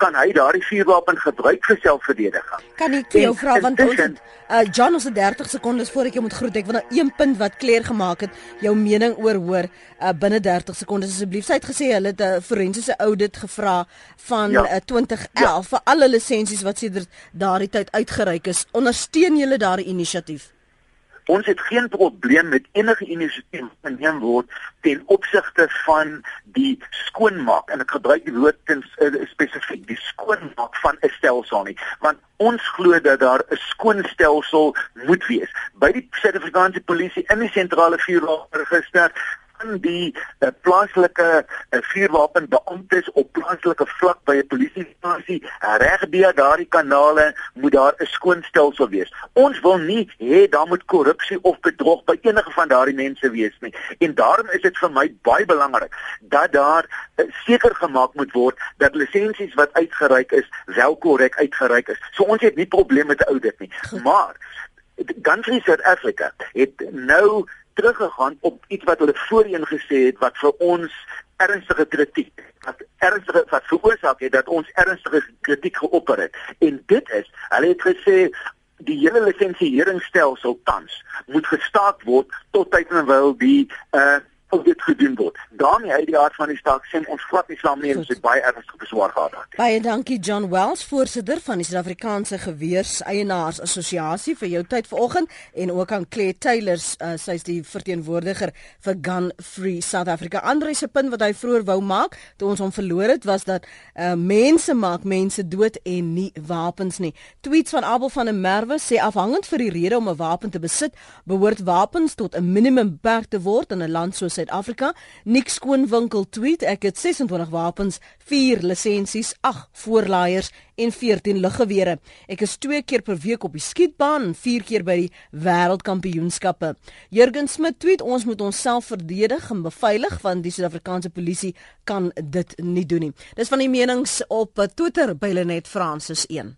kan hy daardie vuurwapen gebruik vir selfverdediging. Kan ek jou vra want ons het, uh, John ons het 30 sekondes voor ek jou moet groet. Ek wil nou een punt wat kleer gemaak het, jou mening oor hoor uh, binne 30 sekondes asseblief. Sy het gesê hulle het 'n forensiese audit gevra van ja. uh, 2011 ja. vir alle lisensies wat sedert daardie tyd uitgereik is. Ondersteun julle daardie inisiatief? Ons het geen probleem met enige inisiatief wat geneem word ten opsigte van die skoonmaak en ek gebruik die woord ten uh, spesifiek die skoonmaak van 'n stelsel nie want ons glo dat daar 'n skoon stelsel moet wees. By die Suid-Afrikaanse polisie in die sentrale vuurwapenregister van die uh, plaaslike uh, vuurwapenbeamptes op plaaslike vlak by 'n polisiestasie reg deur daardie kanale moet daar 'n skoon stelsel wees. Ons wil nie hê daar moet korrupsie of bedrog by enige van daardie mense wees nie. En daarom is dit vir my baie belangrik dat daar uh, seker gemaak moet word dat lisensies wat uitgereik is, wel korrek uitgereik is. So ons het nie probleme met die audit nie. Maar Country South Africa het nou teruggegaan op iets wat hulle voorheen gesê het wat vir ons ernstige kritiek wat ernstige wat veroorsaak het dat ons ernstige kritiek geopper het. En dit is hulle het gesê die hele lisensieringsstelsel tans moet gestaak word tot tyd en wyl die uh of dit gedoen word. Daarmee uit die aard van die staak sê ons glad nie saam nie ons het baie ernstige beswaar gehad daartoe. Baie dankie John Wells, voorsitter van die Suid-Afrikaanse Geweerseienaars Assosiasie vir jou tyd vanoggend en ook aan Claire Taylor, uh, sy's die verteenwoordiger vir Gun Free South Africa. Andre se punt wat hy vroeër wou maak toe ons hom verloor het was dat uh, mense maak mense dood en nie wapens nie. Tweets van Abel van der Merwe sê afhangend vir die rede om 'n wapen te besit, behoort wapens tot 'n minimum beperk te word in 'n land soos Suid-Afrika. Nik Skoonwinkel tweet: Ek het 26 wapens, 4 lisensies, 8 voorlaaiers en 14 luggewere. Ek is 2 keer per week op die skietbaan en 4 keer by die wêreldkampioenskappe. Jurgen Smit tweet: Ons moet onsself verdedig en beveilig want die Suid-Afrikaanse polisie kan dit nie doen nie. Dis van die menings op Twitter by Lenet Francis 1.